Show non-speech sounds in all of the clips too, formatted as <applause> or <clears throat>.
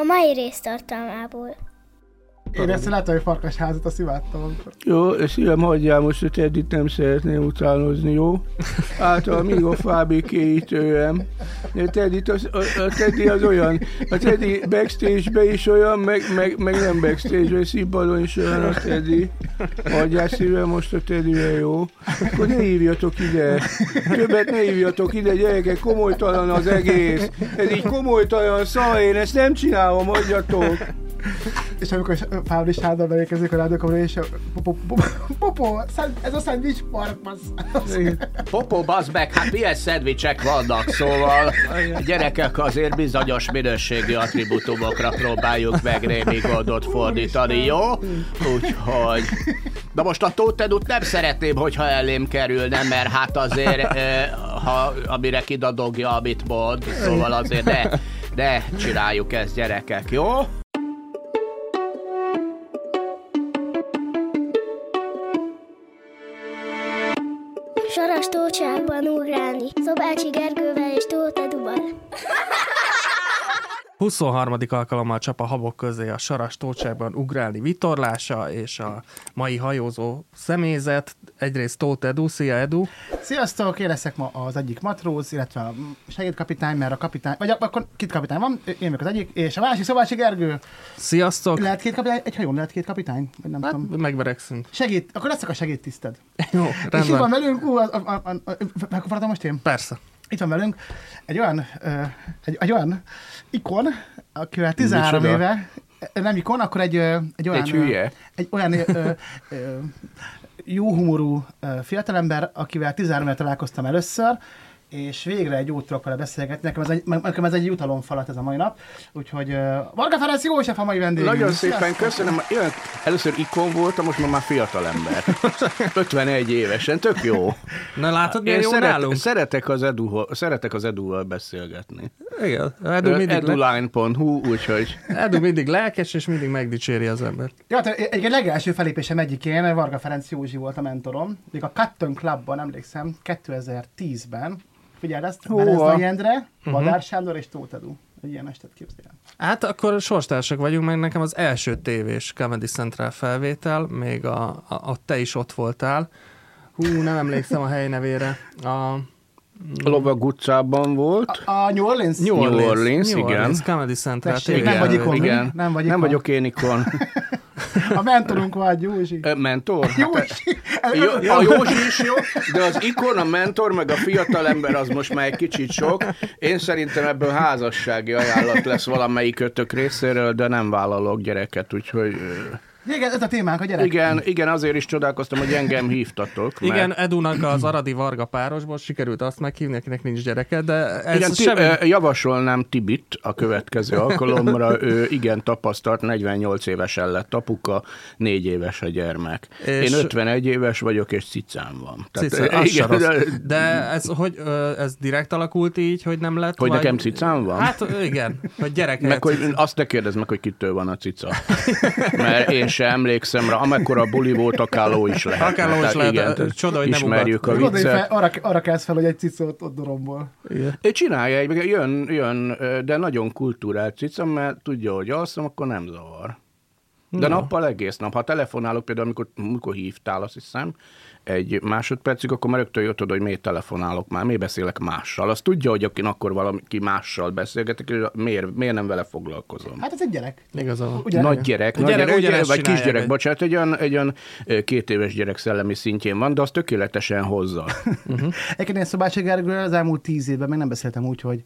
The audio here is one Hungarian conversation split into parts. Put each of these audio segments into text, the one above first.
A mai rész tartalmából. Én ezt a látom, hogy farkasházat, azt imádtam. Amikor. Jó, szívem, hagyjál most, hogy Teddit nem szeretném utánozni, jó? Által még a fábékéítőem. Teddit, az, a, a Teddy az olyan, a Teddy backstage-be is olyan, meg, meg, meg nem backstage-be, színpadon is olyan a Teddy. Hagyjál szívem most a Teddyre, jó? Akkor ne hívjatok ide. Többet ne hívjatok ide, gyerekek, komolytalan az egész. Ez így komolytalan szar, én ezt nem csinálom, hagyjatok. <laughs> És amikor Fábri Sándor beérkezik a rádiókamra, és a popó, popó, popó, szend- ez a szendvics park, bassz. Popó, bazd meg, hát milyen szendvicsek vannak, szóval a gyerekek azért bizonyos minőségi attribútumokra próbáljuk meg némi gondot fordítani, jó? Úgyhogy... Na most a Tótedut nem szeretném, hogyha elém kerülne, mert hát azért, ha, amire kidadogja, amit mond, szóval azért ne, ne csináljuk ezt, gyerekek, jó? Saras tócsákban ugrálni. Szobácsi Gergővel és Tóth. 23. alkalommal csap a habok közé a saras tócságban ugrálni vitorlása, és a mai hajózó személyzet, egyrészt Tóth Edu, szia Edu, Sziasztok, én leszek ma az egyik matróz, illetve a segédkapitány, mert a kapitány, vagy akkor két kapitány van, én vagyok az egyik, és a másik Szobácsi Gergő. sziasztok! Lehet két kapitány, egy hajón lehet két kapitány? Vagy nem Hát, tudom. megverekszünk. Segít, akkor leszek a segédtiszted. Jó, És itt van rendben. velünk, ú, a, a, a, a, megkaparadom most én? Persze. Itt van velünk egy olyan, egy, egy olyan ikon, akivel 13 Micsoda? éve, nem ikon, akkor egy, egy olyan... Egy hülye. Egy olyan ö, jó humorú fiatalember, akivel 13 éve találkoztam először, és végre egy jót tudok vele beszélgetni. Nekem ez egy, nekem ez egy jutalomfalat ez a mai nap. Úgyhogy uh, Varga Ferenc József a mai vendégünk. Nagyon szépen köszönöm. Jön, először ikon voltam, most már, már fiatal ember. <laughs> 51 évesen, tök jó. Na látod, milyen szeret, nálunk? szeretek, az edu, szeretek az Eduval beszélgetni. Igen, Edu mindig, Eduline.hu, úgyhogy Edu mindig lelkes, és mindig megdicséri az embert. Ja, tehát egy, egy legelső felépésem egyikén Varga Ferenc Józsi volt a mentorom. Még a Cotton Clubban, emlékszem, 2010-ben. Figyeld ezt, Hova? Berezai Endre, Mhm. Badár Sándor és Tóth Edu. Egy ilyen estet képzeljem. Hát akkor sorstársak vagyunk, meg nekem az első tévés Comedy Central felvétel, még a, a, a te is ott voltál. Hú, nem emlékszem a hely nevére. A a Lovag utcában volt. A, a New Orleans? New Orleans, New Orleans, New igen. Orleans Comedy Central Tessék, nem vagy ikon. igen. Nem vagy nem ikon. vagyok én ikon. <laughs> A mentorunk vagy, Józsi. Mentor? Hát, Józsi. Jó, a Józsi is jó, de az ikon, a mentor, meg a fiatal ember az most már egy kicsit sok. Én szerintem ebből házassági ajánlat lesz valamelyik ötök részéről, de nem vállalok gyereket, úgyhogy... Igen, ez a témánk, a gyerek. Igen, igen, azért is csodálkoztam, hogy engem hívtatok. mert- Igen, Edunak az Aradi Varga párosból sikerült azt meghívni, akinek nincs gyereke, de ez Igen, ti, semmi... javasolnám Tibit a következő alkalomra. Ő igen tapasztalt, 48 évesen lett apuka, 4 éves a gyermek. És- Én 51 éves vagyok, és cicám van. Cica, az se rossz. de, De ez, hogy, ez direkt alakult így, hogy nem lett? Hogy vagy... nekem cicám van? Hát igen, hogy gyerek meg hogy azt ne kérdezd meg, hogy kitől van a cica. <laughs> Mert én se emlékszem rá, amekkora buli volt, akár ló is lehet. Akár ló is lehet, igen, ö, csoda, hogy nem ismerjük a hogy fel, viccet. arra, arra kezd fel, hogy egy cicót ott dorombol. Ő Csinálja, jön, jön, de nagyon kultúrált cica, mert tudja, hogy alszom, akkor nem zavar. De nappal egész nap. Ha telefonálok, például amikor, amikor hívtál, azt hiszem, egy másodpercig, akkor már rögtön jött oda, hogy miért telefonálok már, miért beszélek mással. Azt tudja, hogy akin akkor valaki mással beszélgetek, és miért, miért nem vele foglalkozom. Hát ez egy gyerek. Igazán. Ugye? Nagy gyerek, nagy gyerek gyerek, ugyanezt vagy kisgyerek, hogy- bocsánat, egy olyan, egy olyan két éves gyerek szellemi szintjén van, de az tökéletesen hozza. <laughs> Egyébként én Szobácsi Gergőről az elmúlt tíz évben még nem beszéltem úgy, hogy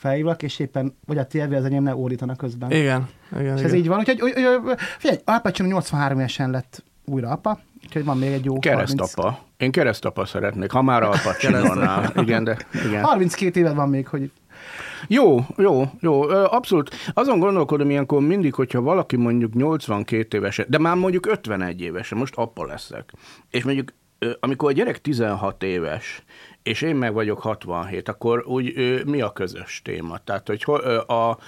felhívlak, és éppen vagy a tévé az enyém ne órítanak közben. Igen, igen, és ez igen. így van. Úgyhogy, úgy, úgy, figyelj, Al Pacino 83 évesen lett újra apa, úgyhogy van még egy jó 30, Keresztapa. Én keresztapa szeretnék, ha már Al Pacino-nál. Igen, de igen. 32 éved van még, hogy Jó, jó, jó, abszolút. Azon gondolkodom ilyenkor mindig, hogyha valaki mondjuk 82 évesen, de már mondjuk 51 évesen, most apa leszek, és mondjuk amikor a gyerek 16 éves, és én meg vagyok 67, akkor úgy mi a közös téma? Tehát, hogy a,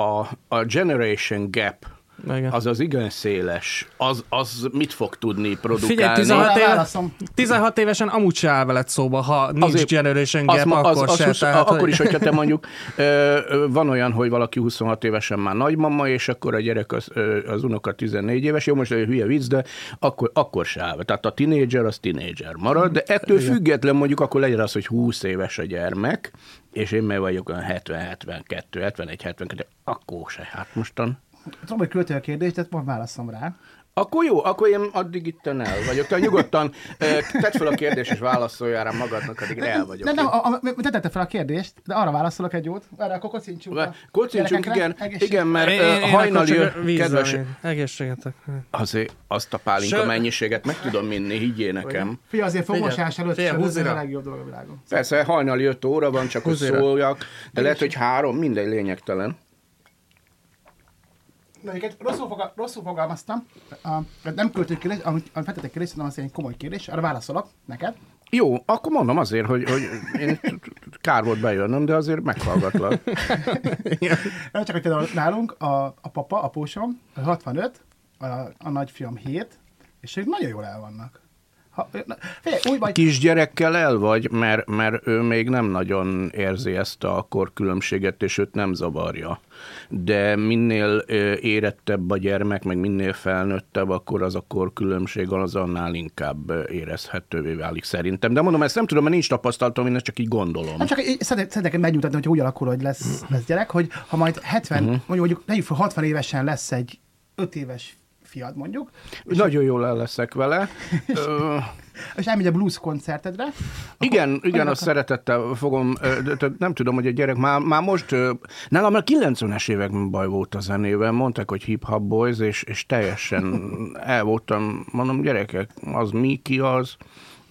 a, a generation gap Igen. az az igen széles, az, az mit fog tudni produkálni? Figyelj, 16 Arra éve, válaszom. 16 évesen amúgy se áll veled szóba, ha nincs Azért- Generation Az, Gap, az, akkor az, se. husz- tehát, akkor hogy- is, hogyha te mondjuk van olyan, hogy valaki 26 évesen már nagymama, és akkor a gyerek az, ö, az unoka 14 éves, jó, most egy hülye vicc, de akkor, akkor se áll. Tehát a tinédzser az tinédzser marad, de ettől független mondjuk akkor legyen az, hogy 20 éves a gyermek, és én meg vagyok olyan 70, 72, 71, 72, akkor se. Hát mostan Tudom, hogy költő a kérdés, de most válaszom rá. Akkor jó, akkor én addig itt el vagyok. Tehát nyugodtan tedd fel a kérdést, és válaszoljál rá magadnak, addig el vagyok. Nem, nem, a, a, te tette fel a kérdést, de arra válaszolok egy jót. Erre akkor kocincsunk. a Kocincsunk, igen, igen, mert Én- én- hajnali, kedves. Egészségetek. azért azt a pálinka Sör- mennyiséget meg tudom inni, higgyél nekem. Figyelj, azért fogmosás előtt sem, ez a legjobb dolog a világon. Persze, hajnali 5 óra van, csak hogy szóljak, de lehet, hogy három, mindegy lényegtelen. Egyébként rosszul, fogal, rosszul fogalmaztam. A, nem költő kérdés, amit, amit feltettek kérdés, hanem az egy komoly kérdés. Arra válaszolok neked. Jó, akkor mondom azért, hogy, hogy én kár volt bejönnöm, de azért meghallgatlak. <laughs> Nem csak, hogy például nálunk a, a papa, apósom, 65, a, a nagyfiam 7, és ők nagyon jól el vannak. Ha, na, figyelj, úgy vagy, Kisgyerekkel el vagy, mert, mert ő még nem nagyon érzi ezt a korkülönbséget, és őt nem zavarja. De minél érettebb a gyermek, meg minél felnőttebb, akkor az a korkülönbség az annál inkább érezhetővé válik szerintem. De mondom, ezt nem tudom, mert nincs tapasztalatom, én ezt csak így gondolom. nem csak szeretnék megnyugtatni, hogy úgy alakul, hogy lesz, lesz gyerek, hogy ha majd 70, uh-huh. mondjuk, mondjuk fel, 60 évesen lesz egy 5 éves fiad mondjuk, Nagyon jól el leszek vele. <laughs> És elmegy a blues koncertedre, Igen, igen, olyan azt szeretettel fogom, nem tudom, hogy a gyerek már, már most, nálam a 90-es években baj volt a zenével, mondták, hogy hip-hop boys, és, és teljesen el voltam, mondom, gyerekek, az mi, ki az,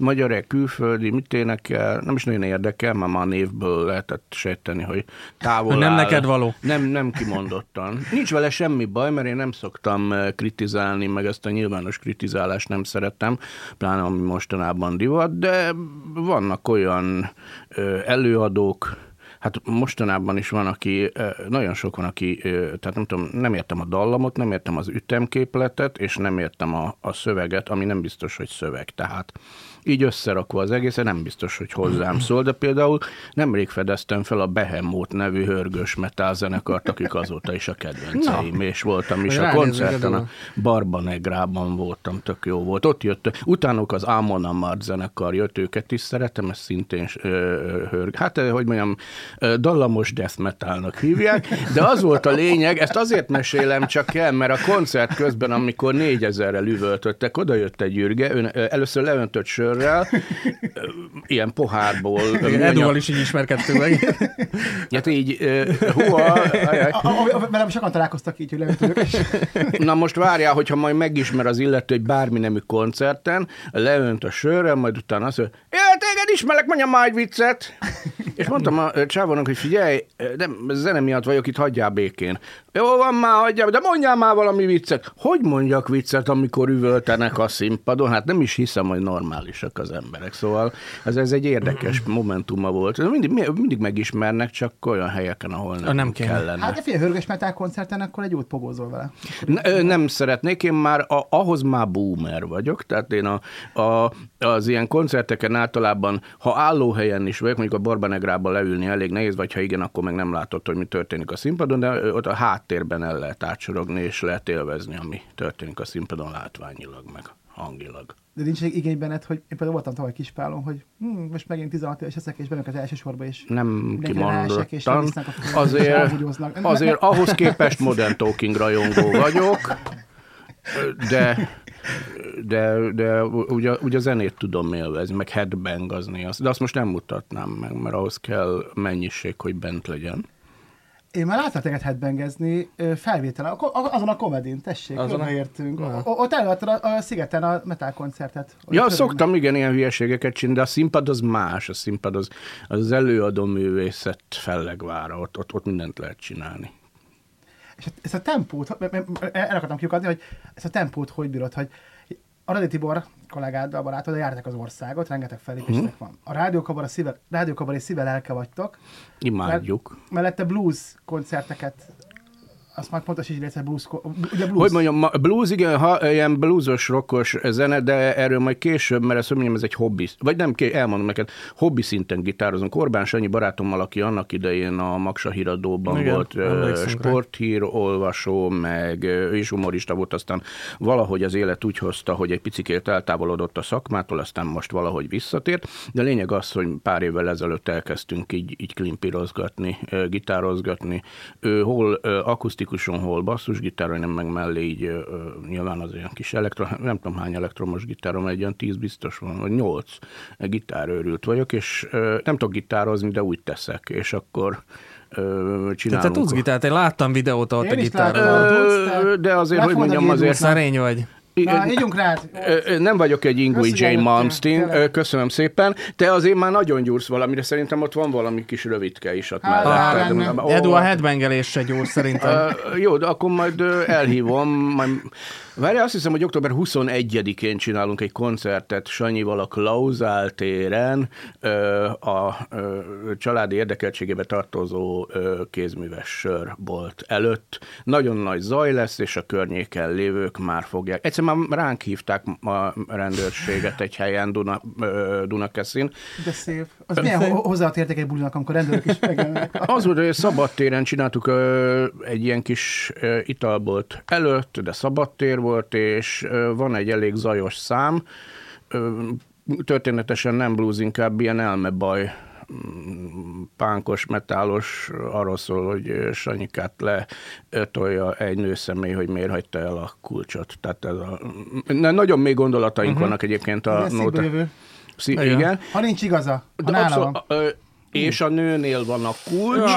magyar külföldi, mit énekel, nem is nagyon érdekel, mert már a névből lehetett sejteni, hogy távol Nem áll. neked való. Nem, nem kimondottan. Nincs vele semmi baj, mert én nem szoktam eh, kritizálni, meg ezt a nyilvános kritizálást nem szeretem, pláne ami mostanában divat, de vannak olyan ö, előadók, Hát mostanában is van, aki, ö, nagyon sok van, aki, tehát nem tudom, nem értem a dallamot, nem értem az ütemképletet, és nem értem a, a szöveget, ami nem biztos, hogy szöveg. Tehát így összerakva az egész, nem biztos, hogy hozzám <clears throat> szól, de például nemrég fedeztem fel a Behemoth nevű hörgős metal zenekart, akik azóta is a kedvenceim, Na. és voltam is a koncerten, a Barbanegrában voltam, tök jó volt. Ott jött, utánuk az Amon Amart zenekar jött, őket is szeretem, ez szintén ö, hörg. Hát, hogy mondjam, dallamos death metalnak hívják, de az volt a lényeg, ezt azért mesélem csak el, mert a koncert közben, amikor négyezerrel üvöltöttek, oda jött egy ürge, ön, ö, először leöntött sörrel, ilyen pohárból. ö, Igen, műanyag- Eduval is így ismerkedtünk meg. Hát így, húha, velem sokan találkoztak így, hogy leütők, és Na most várjál, hogyha majd megismer az illető egy bármi nemű koncerten, leönt a sörrel, majd utána azt mondja, téged ismerek, mondja majd viccet. És mondtam a csávónak, hogy figyelj, nem, zene miatt vagyok itt, hagyjál békén. Jó van már, hagyjál, de mondjál már valami viccet. Hogy mondjak viccet, amikor üvöltenek a színpadon? Hát nem is hiszem, hogy normálisak az emberek. Szóval ez, ez egy érdekes momentuma volt. Mindig, mindig megismernek, csak olyan helyeken, ahol nem, nem kéne. kellene. hát de figyelj, hörgős metal koncerten akkor egy jót pogózol vele. Ne- Nem szeretnék, én már a, ahhoz már boomer vagyok, tehát én a, a, az ilyen koncerteken általában, ha állóhelyen is vagyok, mondjuk a Barbanegrában leülni elég nehéz, vagy ha igen, akkor meg nem látod, hogy mi történik a színpadon, de ott a háttérben el lehet átsorogni, és lehet élvezni, ami történik a színpadon látványilag, meg hangilag. De nincs egy igény benned, hogy én például voltam tavaly Kispálon, hogy hm, most megint 16 éves leszek, és bennük az elsősorban is. Nem Mindenki ráesek, és kimondottan. a földre, és Azért, azért ahhoz képest Modern Talking rajongó vagyok, de de, de ugye, ugye a zenét tudom élvezni, meg headbangazni, de azt most nem mutatnám meg, mert ahhoz kell mennyiség, hogy bent legyen. Én már láttam téged headbangezni felvételen, a a- azon a komedin, tessék, Azon a- értünk. O- Ott előtted a, a szigeten a metal koncertet. Ja, szoktam igen ilyen hülyeségeket csinálni, de a színpad az más, a színpad az az, az előadó művészet fellegvára, ott, ott, ott mindent lehet csinálni. És ezt a tempót, el akartam kiukadni, hogy ezt a tempót hogy bírod, hogy a Radi Tibor kollégáddal, barátod, jártak az országot, rengeteg fellépésnek Mhm. van. A rádiókabar, a szíve, rádiókabar és szíve lelke vagytok, Imádjuk. mellette blues koncerteket azt már pontos is egyszer blues, ugye blues. Hogy mondjam, blues, igen, ha, ilyen bluesos, rockos zene, de erről majd később, mert ezt mondjam, ez egy hobbi, vagy nem, elmondom neked, hobbi szinten gitározunk. Orbán Sanyi barátommal, aki annak idején a Maksa híradóban Igen, volt rá. sporthír olvasó, meg ö, ő is humorista volt, aztán valahogy az élet úgy hozta, hogy egy picikét eltávolodott a szakmától, aztán most valahogy visszatért, de lényeg az, hogy pár évvel ezelőtt elkezdtünk így, így klimpirozgatni, ö, gitározgatni, ő hol ö, akusztikuson, hol basszusgitáron, nem meg mellé így ö, nyilván az olyan kis elektro, nem tudom hány elektromos gitárom, egy olyan tíz biztos van, vagy nyolc gitárőrült vagyok, és ö, nem tudok gitározni, de úgy teszek, és akkor ö, Te, csinálunk. te tudsz gitárt, én láttam videót ott Én a is gitárral. te? de azért, Le hogy mondjam, azért... Szerény vagy. Na, ígyunk rád. Nem vagyok egy ingui eljöttél. Malmsteen, köszönöm szépen. Te azért már nagyon gyúrsz valamire, szerintem ott van valami kis rövidke is ott. Ó, Edu a headbangelés se gyúr szerintem. Jó, de akkor majd elhívom. Majd... Várj, azt hiszem, hogy október 21-én csinálunk egy koncertet Sanyival a Klauzál téren a családi érdekeltségébe tartozó kézműves sörbolt előtt. Nagyon nagy zaj lesz, és a környéken lévők már fogják. Egyszer már ránk hívták a rendőrséget egy helyen Duna, Dunakeszin, De szép. Az milyen ho- hozzáadott érték egy bulinak, amikor rendőrök is megjelennek. Az volt, hogy szabadtéren csináltuk egy ilyen kis italbolt előtt, de szabadtér volt, és van egy elég zajos szám. Történetesen nem blues, inkább ilyen elmebaj pánkos, metálos, arról szól, hogy Sanyikát letolja egy nőszemély, hogy miért hagyta el a kulcsot. Tehát ez a, na, nagyon mély gondolataink uh-huh. vannak egyébként a nóta. Szí- Igen. igen. Ha nincs igaza, ha De nála abszol- van. És a nőnél van a kulcs,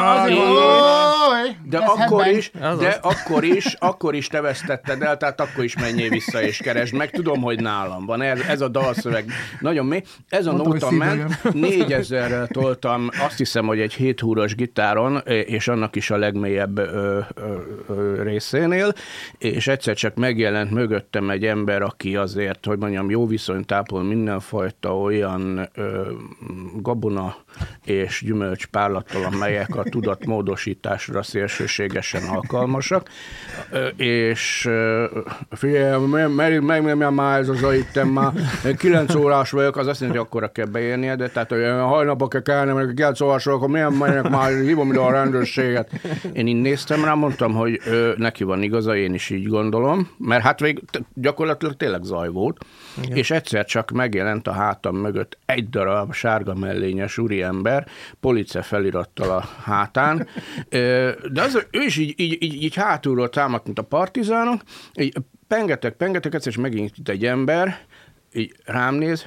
de akkor is, de akkor is, akkor is te vesztetted el, tehát akkor is menjél vissza és keresd meg. Tudom, hogy nálam van. Ez, ez a dalszöveg nagyon mély. Ez a Mondtam, nóta ment. 4000-rel <laughs> toltam, azt hiszem, hogy egy 7 húros gitáron, és annak is a legmélyebb ö, ö, ö, részénél, és egyszer csak megjelent mögöttem egy ember, aki azért, hogy mondjam, jó viszonyt tápol mindenfajta olyan ö, gabona és gyümölcs párlattal, amelyek a tudatmódosításra szélsőségesen alkalmasak. És figyelj, meg, meg, meg, már ez az a itten már 9 órás vagyok, az azt jelenti, hogy akkora kell beérnie, de tehát hogy hajnapba kell kelni, mert 9 órás vagyok, akkor milyen menjek már, hívom ide a rendőrséget. Én így néztem rá, mondtam, hogy neki van igaza, én is így gondolom, mert hát vég, gyakorlatilag tényleg zaj volt, Igen. és egyszer csak megjelent a hátam mögött egy darab sárga mellényes úriember, police felirattal a hátán, de az, ő is így, így, így, így hátulról támadt, mint a partizánok, így pengetek, pengetek, egyszer és megint itt egy ember, így rám néz,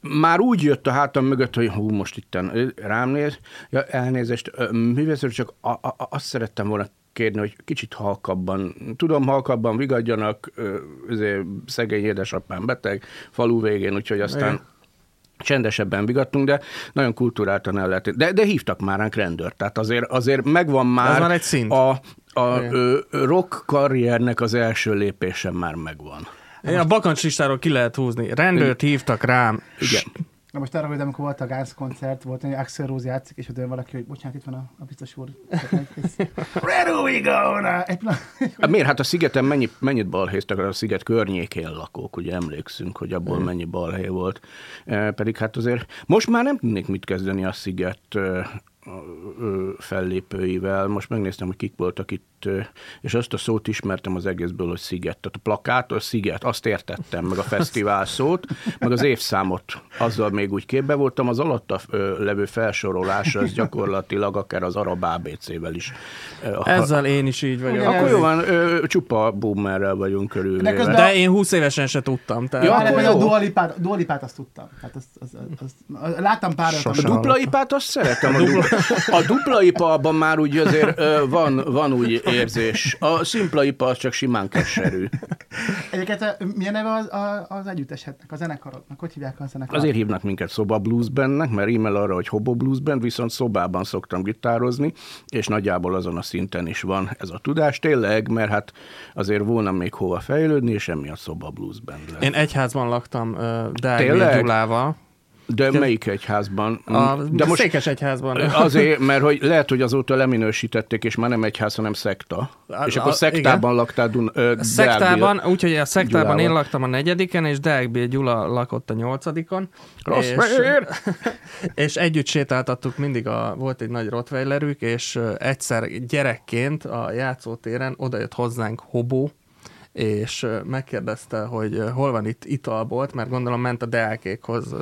már úgy jött a hátam mögött, hogy hú, most itt rám néz, ja, elnézést, művészről csak a, a, azt szerettem volna kérni, hogy kicsit halkabban, tudom, halkabban vigadjanak, azért szegény édesapám beteg, falu végén, úgyhogy aztán Igen. csendesebben vigadtunk, de nagyon kultúráltan el lehet. De, de hívtak már ránk rendőrt, tehát azért, azért megvan már, Ez már egy szint. a, a ö, rock karriernek az első lépése már megvan. Én a bakancs listáról ki lehet húzni. Rendőrt hívtak rám. Igen. Na most arra, hogy amikor volt a Gáz koncert, volt egy Axel Rose játszik, és oda valaki, hogy bocsánat, itt van a, a biztos úr. Where do we go now? Egy pillanat. Hát miért? Hát a szigeten mennyi, mennyit balhéztak a sziget környékén lakók, ugye emlékszünk, hogy abból mennyi balhely volt. E, pedig hát azért most már nem tudnék mit kezdeni a sziget ö, fellépőivel. Most megnéztem, hogy kik voltak itt, és azt a szót ismertem az egészből, hogy sziget. Tehát a plakát, a sziget, azt értettem, meg a fesztivál szót, meg az évszámot, azzal még úgy képbe voltam. Az alatta levő felsorolás, az gyakorlatilag akár az arab ABC-vel is. Ezzel én is így vagyok. akkor jó van, csupa boomerrel vagyunk De körülvéve. közben- De én 20 évesen se tudtam. Tehát... Ja, akkor hogy a jó. dualipát, dualipát azt tudtam. Hát azt, azt, azt, azt, láttam pár A dupla ipát azt szeretem. A dupla, a dupla ipa már úgy azért van, van úgy érzés. A szimpla ipa az csak simán keserű. Egyébként milyen neve az, az együttesetnek, a zenekarodnak? Hogy hívják a zenekarat? Azért hívnak minket szoba blues bandnek, mert rímel arra, hogy hobo blues band, viszont szobában szoktam gitározni, és nagyjából azon a szinten is van ez a tudás. Tényleg, mert hát azért volna még hova fejlődni, és emiatt szoba blues band lett. Én egyházban laktam uh, Tényleg? Gyulával, De melyik egyházban? A De most Székes egyházban. azért, mert hogy lehet, hogy azóta leminősítették, és már nem egyház, hanem szekta. A- és akkor a- szektában laktál Dun- ö, szektában, úgyhogy a szektában én Gyulával. laktam a negyediken, és Deákbél Gyula lakott a nyolcadikon. Rossz és, <laughs> és együtt sétáltattuk mindig, a, volt egy nagy rottweilerük, és egyszer gyerekként a játszótéren odajött hozzánk Hobó, és megkérdezte, hogy hol van itt italbolt, mert gondolom ment a Deákékhoz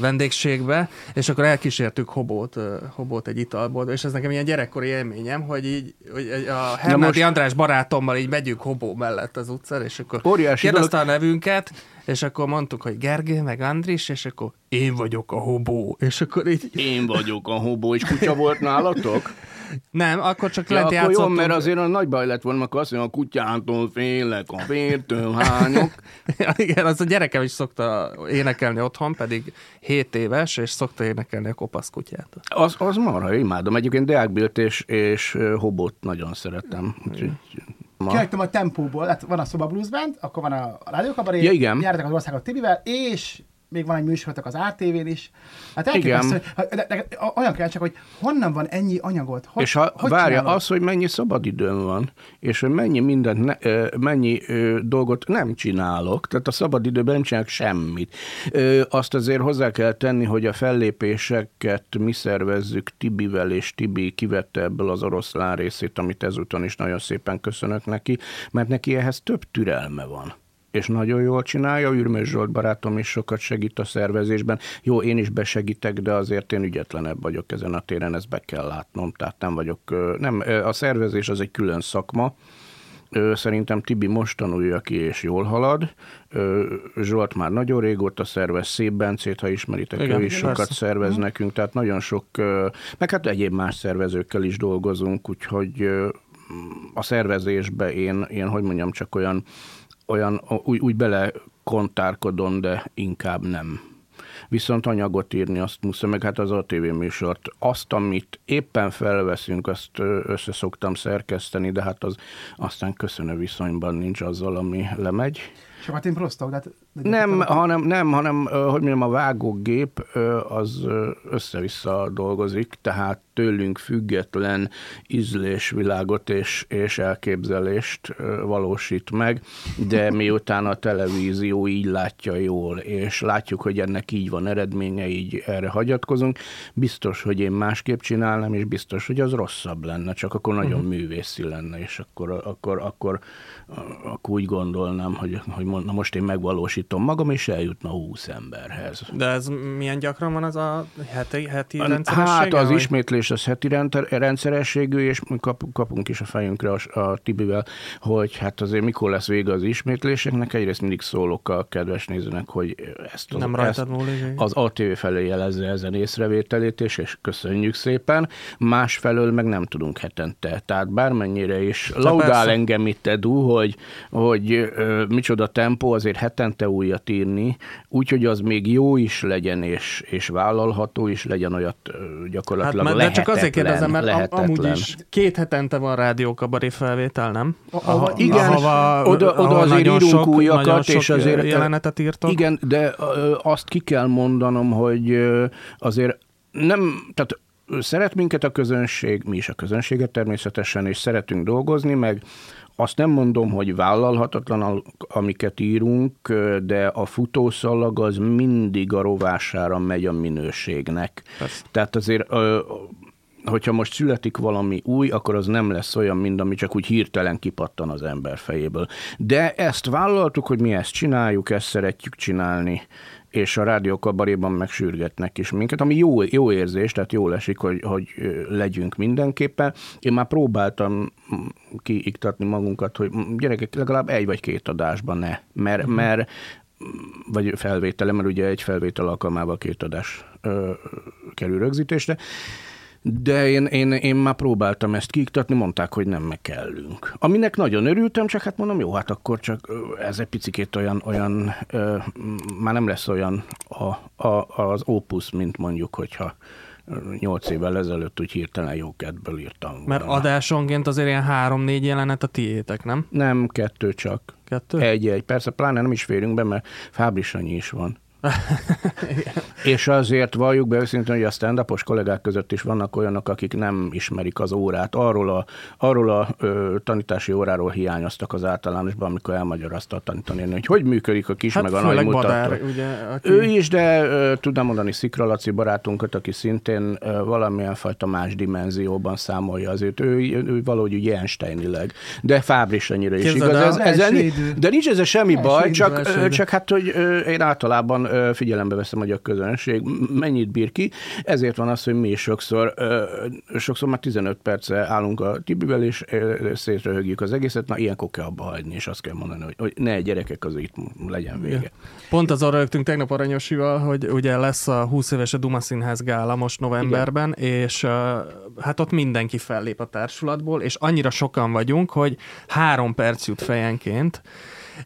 vendégségbe, és akkor elkísértük Hobót, Hobót egy italbolt, és ez nekem ilyen gyerekkori élményem, hogy így hogy a Hernádi most- András barátommal így megyünk Hobó mellett az utcán, és akkor Óriási kérdezte a nevünket, és akkor mondtuk, hogy Gergő, meg Andris, és akkor én vagyok a Hobó, és akkor így Én vagyok a hobó, és kutya volt nálatok? <laughs> nem, akkor csak Ja, lent akkor jó, mert azért a nagy baj lett volna, akkor azt mondja, a kutyától félek, a vértől hányok. <laughs> Ja, igen, az a gyerekem is szokta énekelni otthon, pedig 7 éves, és szokta énekelni a kopasz kutyát. Az, az marha, imádom. Egyébként Deák és, és Hobot nagyon szeretem. Úgyhogy ma. Kihagytam a tempóból, hát van a Szoba Blues Band, akkor van a rádiókabaré, Ja, igen. jártak az országot Tibivel, és még van egy műsorotok az ATV-n is. Hát Igen. elképesztő, hogy de, de, olyan kell csak, hogy honnan van ennyi anyagot? Hogy, és ha hogy várja, csinálod? az, hogy mennyi szabadidőm van, és hogy mennyi mindent, ne, mennyi ö, dolgot nem csinálok, tehát a szabadidőben nem csinálok semmit. Ö, azt azért hozzá kell tenni, hogy a fellépéseket mi szervezzük Tibivel, és Tibi kivette ebből az oroszlán részét, amit ezúton is nagyon szépen köszönök neki, mert neki ehhez több türelme van és nagyon jól csinálja. Ürmös Zsolt barátom is sokat segít a szervezésben. Jó, én is besegítek, de azért én ügyetlenebb vagyok ezen a téren, ezt be kell látnom. Tehát nem vagyok, nem, a szervezés az egy külön szakma, Szerintem Tibi most tanulja ki, és jól halad. Zsolt már nagyon régóta szervez, Szép Bencét, ha ismeritek, Igen, ő is persze. sokat szervez nekünk, tehát nagyon sok, meg hát egyéb más szervezőkkel is dolgozunk, úgyhogy a szervezésbe én, én hogy mondjam, csak olyan, olyan úgy, úgy bele kontárkodom, de inkább nem. Viszont anyagot írni azt muszáj, meg hát az ATV műsort. Azt, amit éppen felveszünk, azt össze szoktam szerkeszteni, de hát az aztán köszönő viszonyban nincs azzal, ami lemegy. Sokat improztok? De, de Nem, hanem, nem, hanem, hogy mondjam, a vágógép az össze-vissza dolgozik, tehát tőlünk független ízlésvilágot és, és elképzelést valósít meg, de miután a televízió így látja jól, és látjuk, hogy ennek így van eredménye, így erre hagyatkozunk, biztos, hogy én másképp csinálnám, és biztos, hogy az rosszabb lenne, csak akkor nagyon uh-huh. művészi lenne, és akkor, akkor, akkor, akkor úgy gondolnám, hogy, hogy na most én megvalósítom magam, és eljutna 20 emberhez. De ez milyen gyakran van az a heti, heti rendszeressége? Hát az vagy? ismétlés az heti rendszerességű, és kap, kapunk is a fejünkre a, a Tibivel, hogy hát azért mikor lesz vége az ismétléseknek. Egyrészt mindig szólok a kedves nézőnek, hogy ezt az, Nem ezt az ATV felé jelezze ezen észrevételét, és, és köszönjük szépen. Másfelől meg nem tudunk hetente. Tehát bármennyire is laudál engem itt Edu, hogy, hogy ö, micsoda tempó, azért hetente újat írni, úgyhogy az még jó is legyen, és, és vállalható is legyen, olyat ö, Hát, gyakorlatilag mert- de csak azért kérdezem, mert lehetetlen. amúgy is két hetente van rádiókabaré felvétel, nem? ahova- igen, ahova, oda- oda ahol azért írunk sok, újakat, és azért- jelenetet írtok. Igen, de azt ki kell mondanom, hogy azért nem, tehát szeret minket a közönség, mi is a közönséget természetesen, és szeretünk dolgozni, meg azt nem mondom, hogy vállalhatatlan, al- amiket írunk, de a futószalag az mindig a rovására megy a minőségnek. Persze. Tehát azért hogyha most születik valami új, akkor az nem lesz olyan, mint ami csak úgy hirtelen kipattan az ember fejéből. De ezt vállaltuk, hogy mi ezt csináljuk, ezt szeretjük csinálni, és a rádiókabaréban megsürgetnek is minket, ami jó, jó érzés, tehát jól esik, hogy, hogy legyünk mindenképpen. Én már próbáltam mm, kiiktatni magunkat, hogy mm, gyerekek, legalább egy vagy két adásban ne, mert, mert mm, vagy felvétele, mert ugye egy felvétel alkalmával két adás ö, kerül rögzítésre, de én, én, én már próbáltam ezt kiiktatni, mondták, hogy nem meg kellünk. Aminek nagyon örültem, csak hát mondom, jó, hát akkor csak ez egy picikét olyan, olyan ö, már nem lesz olyan a, a, az opus, mint mondjuk, hogyha nyolc évvel ezelőtt úgy hirtelen jó kedvből írtam volna. Mert adásonként azért ilyen három-négy jelenet a tiétek, nem? Nem, kettő csak. Kettő? Egy-egy. Persze, pláne nem is férünk be, mert Fábri Sanyi is van. <laughs> És azért valljuk be őszintén, hogy a stand kollégák között is vannak olyanok, akik nem ismerik az órát. Arról a, arról a ö, tanítási óráról hiányoztak az általánosban, amikor elmagyarázta a tanítani, hogy hogy működik a kis Hát meg a nagy mutató. Badár, ugye, aki... Ő is, de ö, tudnám mondani Szikra Laci barátunkat, aki szintén ö, valamilyen fajta más dimenzióban számolja azért. Ő, ő valahogy úgy Einsteinileg, de Fábris ennyire is Képzeld igaz. Ez, első idő. de nincs ezzel semmi baj, csak, csak hát, hogy ö, én általában figyelembe veszem, hogy a közönség mennyit bír ki. Ezért van az, hogy mi is sokszor, sokszor már 15 perce állunk a Tibivel, és szétröhögjük az egészet. Na, ilyenkor kell abba hagyni, és azt kell mondani, hogy, hogy ne gyerekek, az itt legyen vége. Pont az arra rögtünk tegnap Aranyosival, hogy ugye lesz a 20 éves a Duma Színház gála most novemberben, Igen. és hát ott mindenki fellép a társulatból, és annyira sokan vagyunk, hogy három perc jut fejenként,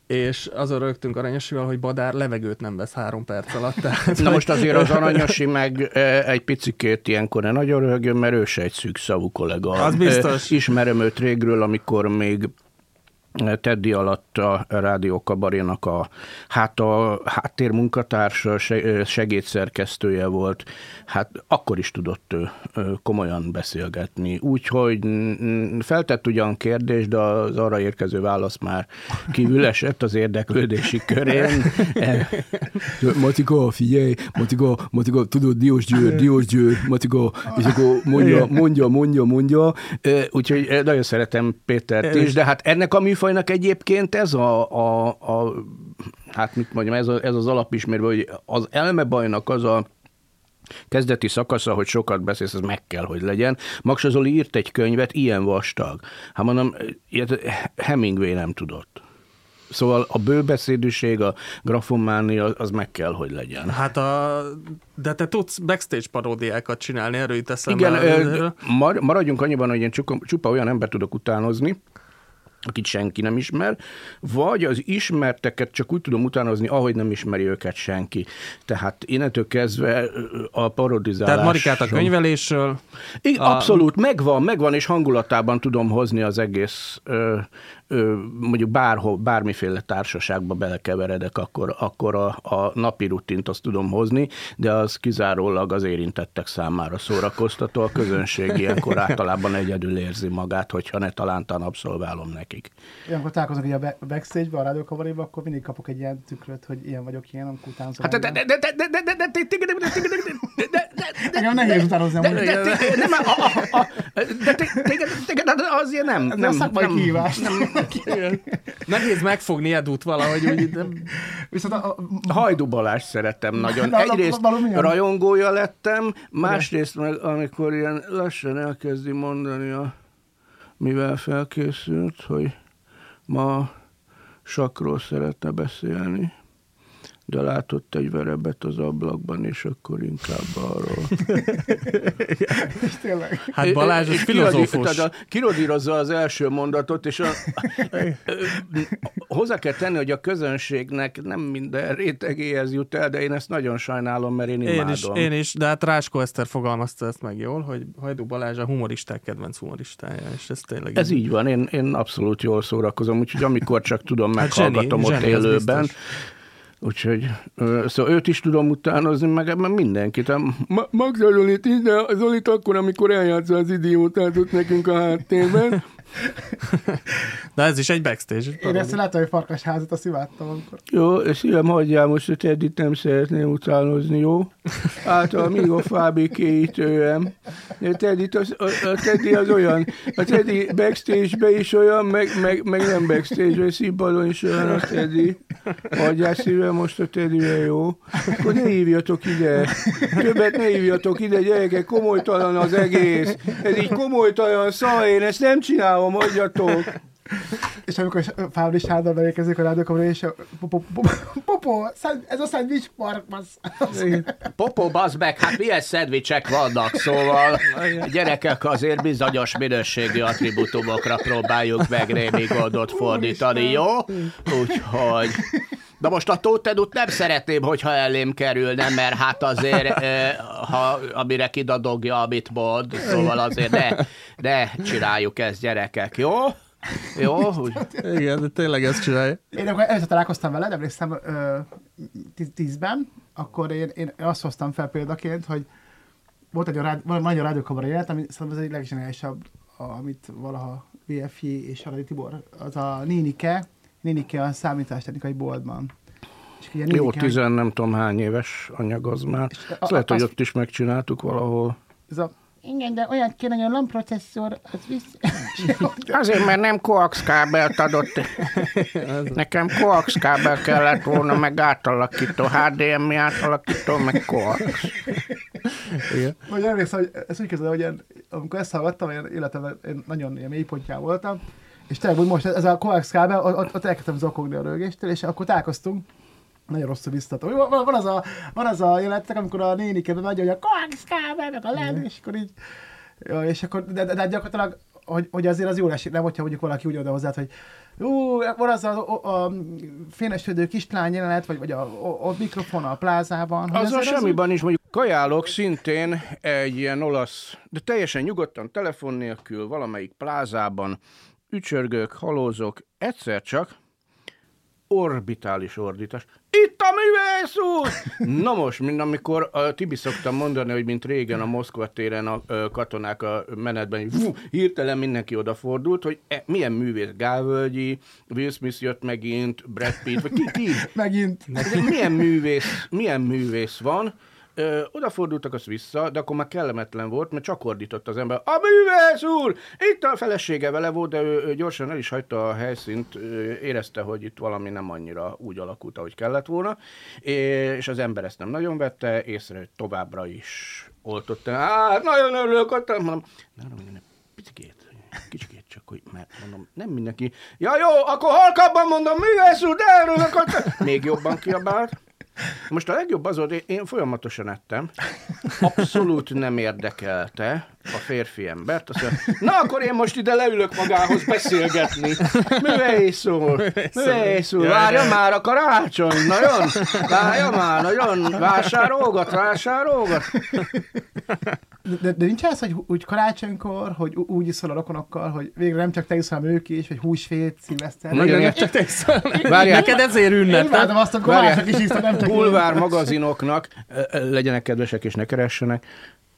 és azon rögtünk Aranyosival, hogy Badár levegőt nem vesz három perc alatt. Tehát, Na most azért az aranyosi meg e, egy picikét ilyenkor ne nagyon röhögjön, mert ő se egy szűk szavú kollega. Az biztos. E, Ismerem őt régről, amikor még Teddy alatt a Rádió Kabarénak a, hát a háttérmunkatársa, se- segédszerkesztője volt, hát akkor is tudott komolyan beszélgetni. Úgyhogy feltett ugyan kérdés, de az arra érkező válasz már kívül esett az érdeklődési körén. <laughs> Matika, figyelj, Matika, Matika, tudod, Diós Győr, Diós Győr, Matika, és akkor mondja, mondja, mondja, mondja. Úgyhogy nagyon szeretem Pétert is, de hát ennek a műfajnak egyébként ez a, a, a hát mit mondjam, ez, a, ez az alapismérve, hogy az elmebajnak az a kezdeti szakasza, hogy sokat beszélsz, ez meg kell, hogy legyen. Max Zoli írt egy könyvet, ilyen vastag. Hát mondom, ilyet Hemingway nem tudott. Szóval a bőbeszédűség, a grafománia, az meg kell, hogy legyen. Hát a... De te tudsz backstage paródiákat csinálni, erről jut eszembe. Igen, mar- maradjunk annyiban, hogy én csupa, csupa olyan ember tudok utánozni, akit senki nem ismer, vagy az ismerteket csak úgy tudom utánozni, ahogy nem ismeri őket senki. Tehát innentől kezdve a parodizálás... Tehát Marikát a könyvelésről, Igen, A- abszolút, megvan, megvan, és hangulatában tudom hozni az egész, ö, mondjuk bárhol, bármiféle társaságba belekeveredek, akkor, akkor a, a napi rutint azt tudom hozni, de az kizárólag az érintettek számára szórakoztató. A közönség ilyenkor általában egyedül érzi magát, hogyha ne talántan abszolválom nekik. Ilyenkor találkozunk így a ba- backstage-be, a rádiókabaréba, akkor mindig kapok egy ilyen tükröt, hogy ilyen vagyok, ilyen, amikor utánzom. Hát de, de, de, de, de, de, de, de, de, de, de, de, de, de, de, de, Engem nehéz utánozni de, amúgy. de, de, nem, a, a, a, de te- téged, téged azért nem. Ez nem, a szakmai nem, kihívás. <laughs> nehéz megfogni Edut valahogy, úgy, de Viszont a, a, Hajdu Balázs szeretem nagyon. Na, na, Egyrészt valóban. rajongója lettem, másrészt meg amikor ilyen lassan elkezdi mondani, a, mivel felkészült, hogy ma sakról szeretne beszélni, de látott egy verebet az ablakban, és akkor inkább arról. tényleg. hát Balázs És filozófus. kirodí- Kirodírozza az első mondatot, és a, hozzá kell tenni, hogy a közönségnek nem minden rétegéhez jut el, de én ezt nagyon sajnálom, mert én imádom. Én is, én is, de hát Ráskó Eszter fogalmazta ezt meg jól, hogy Hajdú Balázs a humoristák kedvenc humoristája, és ez tényleg Ez így van, én, én abszolút jól szórakozom, úgyhogy amikor csak tudom, Hát meghallgatom zseni, ott zseni, ez élőben. Úgyhogy, szóval őt is tudom utánozni, meg ebben mindenkit. Magda Zolit is, de a Zolit akkor, amikor eljátsza az idiótát ott nekünk a háttérben. <laughs> De ez is egy backstage. Én ezt láttam, hogy farkasházat, azt imádtam, amikor. Jó, szívem, hagyjál most, hogy Teddit nem szeretném utánozni, jó? Által még a fábékéítőem. De Teddit az, a, a Teddy az olyan, a Teddy backstage-be is olyan, meg, meg, meg nem backstage-be, színpadon is olyan a Teddy. Hagyjál szívem most a Teddyre, jó? Akkor ne hívjatok ide. Többet ne hívjatok ide, gyerekek, komolytalan az egész. Ez így komolytalan szar, én ezt nem csinálom, vamos ama öyle. És amikor Fábris hárdal beérkezik a rádiókabaréba, és a popó, szend- ez a szendvics park, bassz. Popó, bazd meg, hát milyen szendvicsek vannak, szóval gyerekek azért bizonyos minőségi attribútumokra próbáljuk meg némi gondot fordítani, jó? Úgyhogy... De most a Tótedut nem szeretném, hogyha elém kerülne, mert hát azért, eh, ha, amire kidadogja, amit mond, szóval azért ne, ne csináljuk ezt, gyerekek, jó? Jó, úgy. Igen, de tényleg ezt csinálja. Én akkor először találkoztam veled, emlékszem ö, tíz- tízben, akkor én, én azt hoztam fel példaként, hogy volt egy rád, nagyon rádiókamara élet, ami szerintem ez egy legseniálisabb, amit valaha VFI és Aradi Tibor, az a Nénike, Nénike a számítástechnikai boltban. És ugye Jó, tizen nem tudom hány éves anyag az már. a- Azt lehet, hogy ott is megcsináltuk valahol. Ez a, igen, de olyan kéne, hogy a LAN processzor, az visz... <laughs> Azért, mert nem coax kábelt adott. <laughs> Nekem coax kábel kellett volna, meg átalakító, HDMI átalakító, meg coax. Igen. Vagy emlékszem, hogy ezt úgy kezdem, hogy én, amikor ezt hallgattam, én életemben én nagyon ilyen mélypontján voltam, és tényleg, hogy most ez a coax kábel, ott, ott elkezdtem zokogni a rögéstől, és akkor találkoztunk, nagyon rosszul biztató. Van, van, az a, van az a jelenetek, amikor a nénike bemegy, hogy a coax kábel, meg a LED, és akkor így, ja, és akkor, de, de, de gyakorlatilag, hogy, hogy azért az jól esik, nem, hogyha mondjuk valaki úgy oda hozzád, hogy ú, van az a, a, a fénesődő kislány jelenet, vagy, vagy a, a, a mikrofon a plázában. Azzal azért az semmiben is mondjuk kajálok szintén egy ilyen olasz, de teljesen nyugodtan, telefon nélkül, valamelyik plázában, ücsörgök, halózok, egyszer csak orbitális ordítás. Itt a művész úr! <laughs> Na most, mint amikor a Tibi szoktam mondani, hogy mint régen a Moszkva téren a katonák a menetben, fú, hirtelen mindenki odafordult, hogy e, milyen művész, Gálvölgyi, Will Smith jött megint, Brad Pitt, vagy ki, ki? <laughs> Megint. Milyen művész, milyen művész van, Ö, odafordultak az vissza, de akkor már kellemetlen volt, mert csak ordított az ember. A művész úr! Itt a felesége vele volt, de ő, ő gyorsan el is hagyta a helyszínt, ö, érezte, hogy itt valami nem annyira úgy alakult, ahogy kellett volna, és az ember ezt nem nagyon vette, észre, hogy továbbra is oltott. Á, nagyon örülök, ott mondom, ne, nem, nem, picikét, kicsikét csak, hogy, mert mondom, nem mindenki, ja jó, akkor halkabban mondom, művész úr, de örülök, ott... Még jobban kiabált. Most a legjobb az én- én folyamatosan ettem, abszolút nem érdekelte a férfi embert. Azt mondja, na akkor én most ide leülök magához beszélgetni. Művész úr, művész úr, várja már a karácsony, nagyon, várja már, nagyon, vásárolgat, vásárolgat. De, de, de nincs ez, hogy úgy karácsonykor, hogy úgy iszol a rokonokkal, hogy végre nem csak te iszol, hanem ők is, vagy húsvét, szilveszter. Igen, értem. csak te iszol. Várjál. Neked ezért Én ünnep. imádom azt, amikor mások is iszol, nem csak bulvár magazinoknak, legyenek kedvesek és ne keressenek,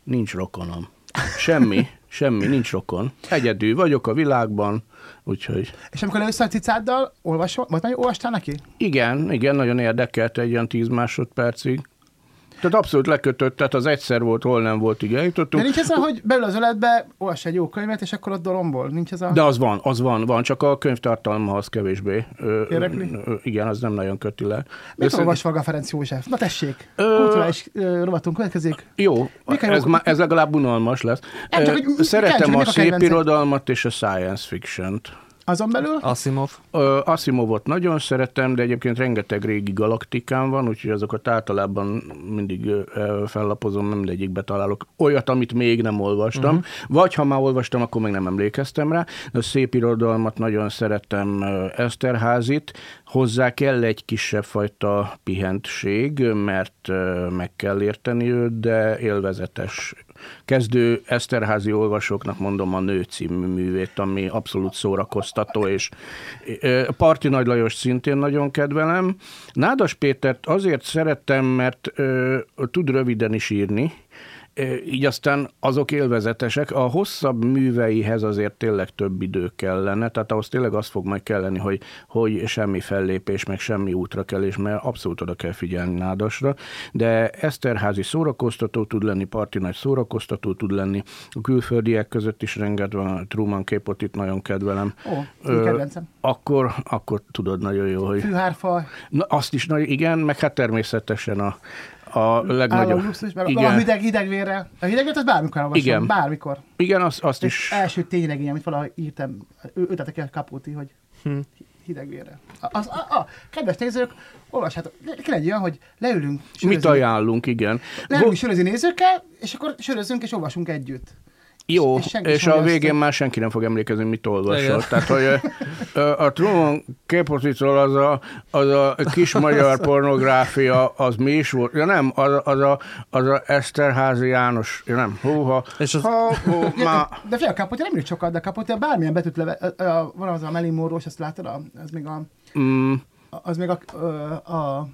nincs rokonom. Semmi, semmi, nincs rokon. Egyedül vagyok a világban, úgyhogy És amikor leülsz a cicáddal, olvasol, vagy olvastál neki? igen, igen, nagyon érdekelt egy ilyen 10 másodpercig. Tehát abszolút lekötött, tehát az egyszer volt, hol nem volt, így De eljutottunk. nincs ez, a, hogy beül az öletbe, olvass egy jó könyvet, és akkor ott dolombol. Nincs ez a... De az van, az van, van, csak a könyvtartalma az kevésbé. Érdekli? Igen, az nem nagyon köti le. Mit olvas Vaga Ferenc József? Na tessék, Ö- kulturális rovatunk következik. Jó, a ez, má, ez legalább unalmas lesz. Nem, csak hogy Szeretem a a szép irodalmat és a science fiction-t. Azon belül? Asimov. Ö, Asimovot nagyon szeretem, de egyébként rengeteg régi galaktikám van, úgyhogy azokat általában mindig fellapozom, nem mindegyikbe találok olyat, amit még nem olvastam. Uh-huh. Vagy ha már olvastam, akkor meg nem emlékeztem rá. A szép irodalmat nagyon szeretem Eszterházit. Hozzá kell egy kisebb fajta pihentség, mert meg kell érteni őt, de élvezetes kezdő Eszterházi olvasóknak mondom a Nő című művét, ami abszolút szórakoztató, és Parti Nagy Lajos szintén nagyon kedvelem. Nádas Pétert azért szerettem, mert ö, tud röviden is írni, így aztán azok élvezetesek. A hosszabb műveihez azért tényleg több idő kellene, tehát ahhoz tényleg az fog majd kelleni, hogy, hogy semmi fellépés, meg semmi útrakelés, mert abszolút oda kell figyelni Nádasra, de Eszterházi szórakoztató tud lenni, Parti Nagy szórakoztató tud lenni, a külföldiek között is rengeteg van, Truman képot itt nagyon kedvelem. Ó, én kedvencem. akkor, akkor tudod nagyon jó, hogy... Fűhárfa, Na, azt is nagyon, igen, meg hát természetesen a, a legnagyobb... luxus, meg a igen, hideg, hidegvérre. A hidegvért az bármikor olvasom. Igen. Bármikor. igen, azt, azt És is... első tényleg ilyen, amit valahogy írtam, ki a kapóti, hogy hidegvérre. A- Az, a, a, kedves nézők, olvassátok, kell egy olyan, hogy leülünk, Mit sörözni, ajánlunk, igen. leülünk Vo- sörözni nézőkkel, és akkor sörözünk és olvasunk együtt. Jó, és és, a végén már senki nem fog emlékezni, mit olvasott. Tehát, hogy a Truman Capote-tól az a, az a kis magyar <laughs> pornográfia, az mi is volt? Ja nem, az, az a, az a Eszterházi János, ja nem, húha. És az- ha, hú, <laughs> ma, de, de fél Capote nem írt sokat, de Capote bármilyen betűt leve, van az a Melin Morós, azt látod, a- az még a, mm, az még a, ö, a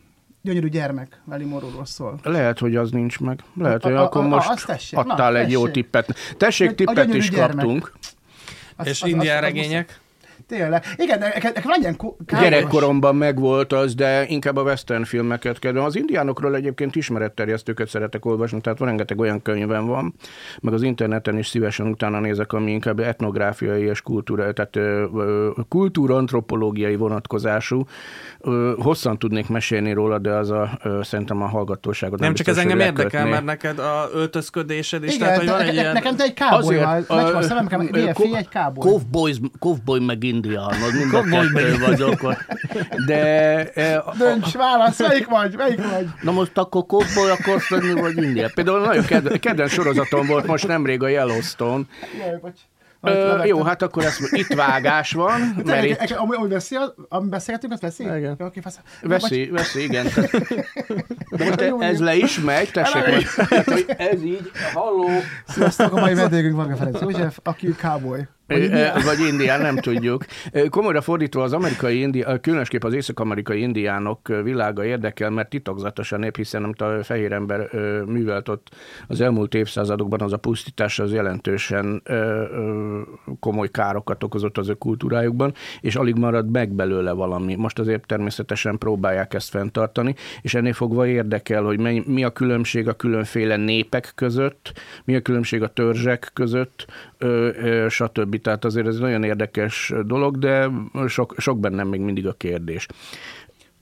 gyönyörű gyermek Melin Moróról szól. lehet, hogy az nincs meg. Lehet, A- hogy a- akkor a- most tessék, na, adtál egy jó tessék. tippet. Tessék, tippet is gyermek. kaptunk. Az, És az- indián az- az regények? Tényleg. Igen, de nekem legyen. Gyerekkoromban megvolt az, de inkább a western filmeket kedvem. Az indiánokról egyébként ismeretterjesztőket szeretek olvasni, tehát rengeteg olyan könyvem van, meg az interneten is szívesen utána nézek, ami inkább etnográfiai és kultúra, tehát kultúrantropológiai vonatkozású. Hosszan tudnék mesélni róla, de az a, szerintem a hallgatóságot Nem csak ez biztos, engem hogy érdekel, lekötné. mert neked a öltözködésed is, Igen, tehát hogy van egy ne, ilyen... nekem te egy káboly vagy. Azért, Megy a- a szemem, nekem egy káboly. Cowboy meg indiánod, mind a meg- kettő vagyok. De ö, Dönts, válasz, melyik vagy, melyik vagy? Na most akkor cowboy akarsz lenni, vagy indián? például nagyon kedvenc, kedvenc sorozatom volt most nemrég a Yellowstone. Jaj, bocs. Ö, jó, hát akkor ezt, itt vágás van, mert Tényleg, itt e- ami, ami veszi, az- ami beszélgetünk, azt veszi? Igen. Jó, oké, fasz. Veszi, veszi, igen. Tehát- De most Jó, ez jó. le is megy, tessék hogy ez így, halló. Sziasztok, a mai vendégünk Varga Ferenc József, aki cowboy. Vagy indián. ö, Vagy indián, nem tudjuk. Komolyra fordítva az amerikai indián, különösképp az észak-amerikai indiánok világa érdekel, mert titokzatos a nép, hiszen amit a fehér ember művelt ott az elmúlt évszázadokban, az a pusztítás az jelentősen komoly károkat okozott az ő kultúrájukban, és alig marad meg belőle valami. Most azért természetesen próbálják ezt fenntartani, és ennél fogva érdekel, hogy mi a különbség a különféle népek között, mi a különbség a törzsek között, stb. Tehát azért ez egy nagyon érdekes dolog, de sok, sok bennem még mindig a kérdés.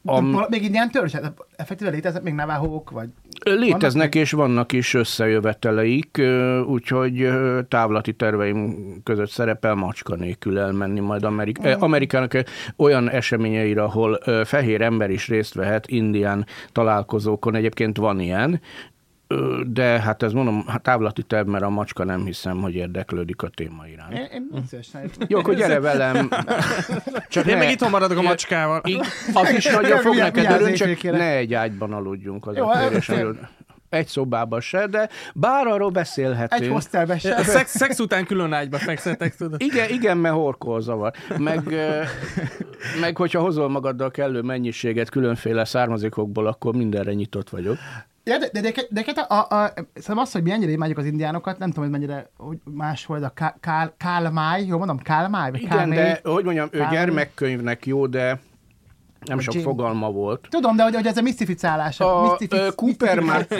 Am... Még indián törzs? Effektíve léteznek még navahók, vagy... Léteznek és vannak is összejöveteleik, úgyhogy távlati terveim között szerepel macska nélkül elmenni majd Amerik- eh, Amerikának olyan eseményeire, ahol fehér ember is részt vehet indián találkozókon, egyébként van ilyen, de hát ez mondom, hát távlati terv, mert a macska nem hiszem, hogy érdeklődik a téma iránt. Én. Jó, akkor gyere velem. Csak Én ne- meg itthon maradok a macskával. Így, az is nagyon fog neked örülni, csak ne egy ágyban aludjunk. Az Jó, a hát, hogy egy szobában se, de bár arról Egy beszélhetünk. hostelbe A se. szex, szex után külön ágyba fekszetek, tudod? Igen, igen, mert horkol zavar. Meg, meg hogyha hozol magaddal kellő mennyiséget különféle származékokból, akkor mindenre nyitott vagyok. Ja, de, de, de, de, de a, a, szerintem az, hogy mi ennyire imádjuk az indiánokat, nem tudom, hogy mennyire hogy máshol, de a ká- kál, kálmáj, jól mondom, kálmáj? Vagy Igen, kálmély? de hogy mondjam, ő Kálmély? gyermekkönyvnek jó, de nem sok Jim- fogalma volt. Tudom, de hogy, hogy ez a misztificálás. A, ö, Cooper már-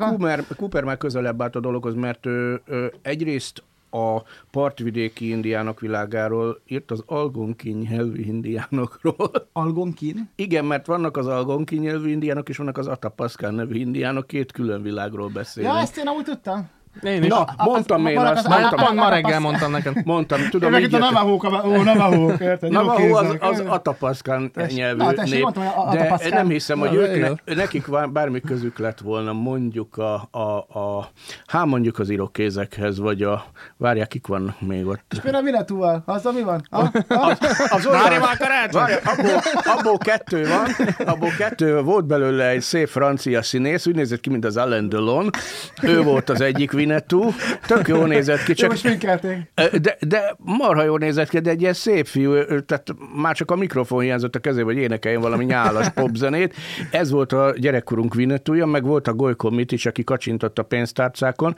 a... Cooper már közelebb állt a dologhoz, mert ő, ő egyrészt a partvidéki indiánok világáról írt az algonkin nyelvű indiánokról. <laughs> Algonkin. Igen, mert vannak az algonkin nyelvű indiánok, és vannak az Atapaszkán nevű indiánok, két külön világról beszélnek. Ja, ezt én amúgy tudtam. Én is. Na, a- mondtam az- én azt, az- mondtam, pont ma a- a- reggel a- mondtam neked. mondtam, Tudom, tudom, Én itt a. Navahók, ó, Navahók, érted? Jó Navajo az, az Atapaszkán nyelvű Na, tessék, nép, mondtam, a- de nem hiszem, hogy ők nekik bármi közük lett volna mondjuk a, a, a hát mondjuk az irokézekhez, vagy a, várják, kik vannak még ott. És például a Vinetúval, azzal mi van? Ha? Ha? Az Várj már karácsony! Várj, abból, abból kettő van, abból kettő, volt belőle egy szép francia színész, úgy nézett ki, mint az Alain Delon. Ő volt az egyik Vinetú, tök jól nézett ki, Jó, csak most de, de marha jól nézett ki, de egy ilyen szép fiú, tehát már csak a mikrofon hiányzott a kezébe, hogy énekeljen valami nyálas popzenét. Ez volt a gyerekkorunk Vinetúja, meg volt a Golyko Mitics, aki kacsintott a pénztárcákon.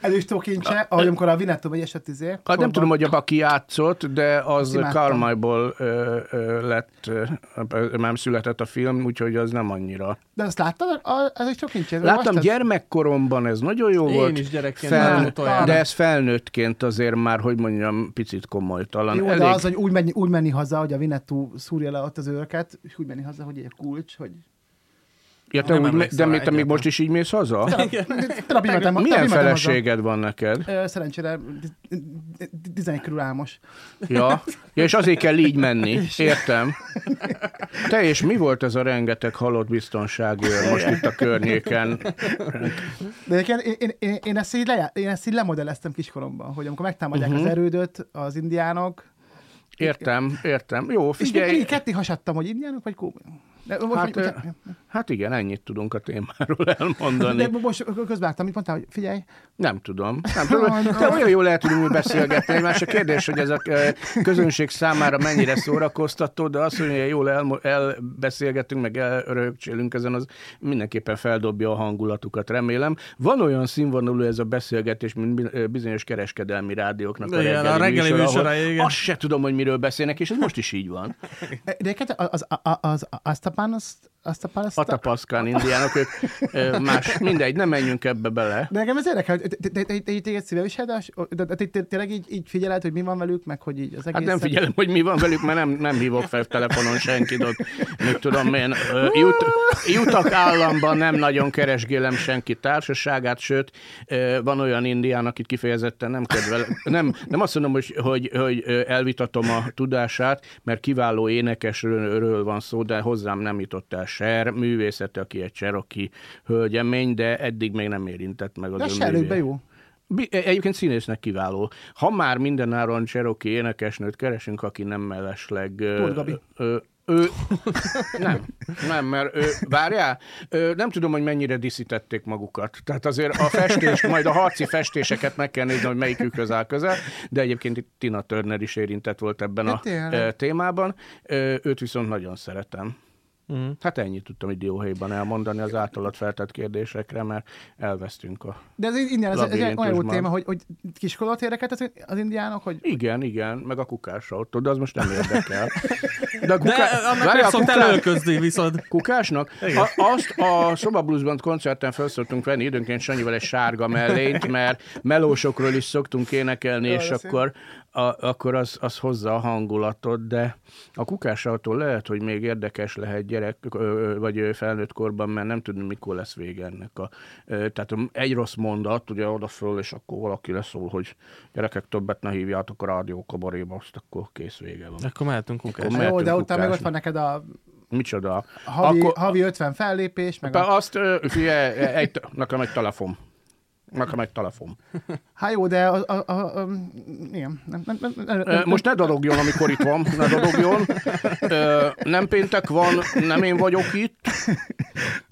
Ez is tokincse, ahogy amikor a Vinetú vagy esett izé. Hát nem tudom, hogy a aki játszott, de az ö, lett, nem született a film, úgyhogy az nem annyira. De azt láttad? A- Ez egy tokincse. Láttam Olvastad? Gyermekkoromban, ez nagyon jó Én volt. is gyerekként Fel, de ez felnőttként azért már, hogy mondjam, picit komolytalan. Jó, de az, hogy úgy menni, úgy menni haza, hogy a Vinetú szúrja le ott az őrket, és úgy menni haza, hogy egy kulcs, hogy Ja, te Nem úgy, de még, te még most is így mész haza? Így mentem- Milyen feleséged van neked? Ö, Szerencsére 11 körül álmos. Ja. ja, és azért kell így menni. Értem. Te és mi volt ez a rengeteg halott biztonsági őr most itt a környéken? De én, én, én, én, ezt így le, én ezt így lemodelleztem kiskoromban, hogy amikor megtámadják Mhm. uh-huh. az erődöt az indiánok, Értem, értem. Jó, és még figyelj. mindig ketté hasadtam, hogy indiánok vagy kóbaiak. De most, Hát, ö, hát igen, ennyit tudunk a témáról <laughs> elmondani. de most közvágtam, mit mondtál, hogy figyelj, Nem tudom. Nem <laughs> tudom. De olyan jól lehet tudunk beszélgetni. Más a kérdés, hogy ez a közönség számára mennyire szórakoztató, de azt, hogy jól el, elbeszélgetünk, meg elrögcsélünk ezen, az mindenképpen feldobja a hangulatukat, remélem. Van olyan színvonalú ez a beszélgetés, mint bi- bizonyos kereskedelmi rádióknak a reggeli, a reggeli műsora, ahol igen. Azt se tudom, hogy miről beszélnek, és ez most is így van. De az, az, az, az, azt a απάνω azt a pánoszt, Atapaszkán indiánok, ők eh, más, mindegy, nem menjünk ebbe bele. de engem ez érdekel, hogy téged szívviseled, de tényleg így, így figyeled, hogy mi van velük, meg hogy így az egész... Hát nem figyelem, hogy mi van velük, mert nem, nem hívok fel telefonon senkit ott. Mit tudom én, jut, jutak államban nem nagyon keresgélem senki társaságát, sőt, van olyan indián, akit kifejezetten nem kedvel. Nem, nem azt mondom, hogy, hogy, hogy elvitatom a tudását, mert kiváló énekesről van szó, de hozzám nem jutott el ser, művészete, aki egy cseroki hölgyemény, de eddig még nem érintett meg az De a ő serőkben művé- jó. Bi- Egyébként színésznek kiváló. Ha már mindenáron Cherokee énekesnőt keresünk, aki nem mellesleg... Tóth ő, <laughs> nem, nem, mert ő, várjál, ő, nem tudom, hogy mennyire diszítették magukat. Tehát azért a festés, majd a harci festéseket meg kell nézni, hogy melyikükhöz áll közel, de egyébként itt Tina Turner is érintett volt ebben Ja, a témában. Őt viszont nagyon szeretem. Mm. Hát ennyit tudtam egy dióhéjban elmondani az általad feltett kérdésekre, mert elvesztünk a De ez indián, ez, ez egy olyan jó téma, hogy, hogy kiskolot érdekelt az, az indiánok, hogy Igen, igen, meg a kukásautó, de az most nem érdekel. De, a De annak a szoktál kukás- viszont. Kukásnak? A, azt a Szoba Bluesban koncerten fel szoktunk venni időnként Sanyival egy sárga mellényt, mert melósokról is szoktunk énekelni, Jaj, és akkor, a, akkor az, az hozza a hangulatot, de a kukásautó lehet, hogy még érdekes lehet gyerek, vagy felnőtt korban, mert nem tudni, mikor lesz vége ennek a... Tehát egy rossz mondat, ugye oda föl, és akkor valaki leszól, hogy gyerekek többet ne hívjátok a rádió kabaréba, azt akkor kész vége van. Akkor mehetünk kukás. Akkor jó, de utána még ott van neked a Micsoda? havi, Akkor- havi 50 fellépés, meg Be a... azt, figyelj, egy, nekem egy telefon. Nekem egy telefon. Hát jó, de a, a, a, a, igen, nem, nem, nem, nem, Ö, Most ne dadogjon, amikor itt van, ne dadogjon. Nem péntek van, nem én vagyok itt. <laughs>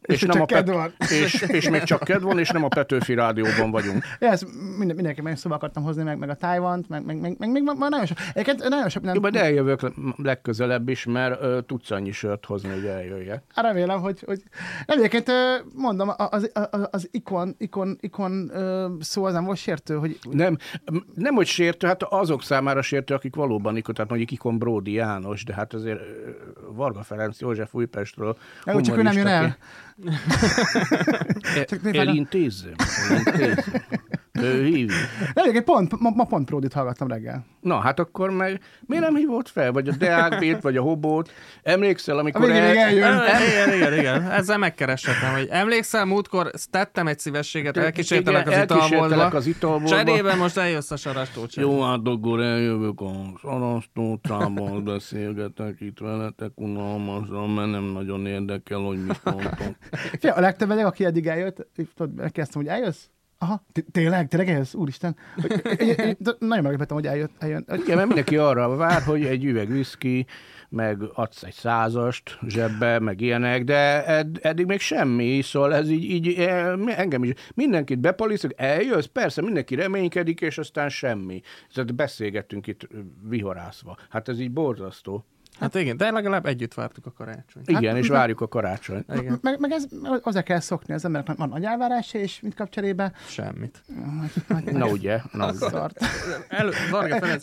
És, csak nem a kedv van. és, és még csak kedv van, és nem a Petőfi Rádióban vagyunk. Ja, ezt minden, mindenki szóba akartam hozni, meg, meg a Tájvant, meg, meg, meg, meg, meg, meg nagyon sok. Egyébként nagyon sok Jó, minden. majd eljövök legközelebb is, mert ö, tudsz annyi sört hozni, hogy eljöjjek. Hát remélem, hogy, hogy... Nem, egyébként mondom, az, az, az ikon, ikon, ikon szó az nem volt sértő, hogy Nem, nem, hogy sértő, hát azok számára sértő, akik valóban ikon, tehát mondjuk Ikon Bródi János, de hát azért Varga Ferenc József Újpestről. Úgy csak ő nem jön el. <laughs> a- Elintézzem, elintézzem. Ő. Nem, egyébként pont, ma, ma pont Pródit hallgattam reggel. Na, hát akkor meg miért nem hívott fel? Vagy a Deákbét, vagy a Hobót? Emlékszel, A amikor... végén még eljön. Igen, igen, igen. Ezzel megkereshetem, hogy emlékszel, múltkor tettem egy szívességet, elkísértelek az italboltba. az italboltba. Cserében most eljössz a sarastócsán. Jó, hát akkor eljövök a sarasztócában, beszélgetek itt veletek unalmasan, mert nem nagyon érdekel, hogy mit mondtok. Fia, a legtöbb aki eddig eljött, tudod, megkezdtem, hogy eljössz? Aha, tényleg, tényleg eljössz? Úristen. Nagyon meglepettem, hogy eljött, eljön. Igen, mert mindenki arra vár, hogy egy üveg whisky, meg adsz egy százast zsebbe, meg ilyenek, de ed, eddig még semmi, szóval ez így, így eh, engem is, mindenkit bepaliszok, eljössz, persze, mindenki reménykedik, és aztán semmi. Tehát beszélgettünk itt vihorászva. Hát ez így borzasztó. Hát igen, de legalább együtt vártuk a karácsonyt. Igen, és várjuk a karácsonyt. Igen, Meg, meg ez, hozzá kell szokni az embernek, van nagy elvárása, és mit kap cserébe? semmit. Na ugye, na ugye. Varga Ferenc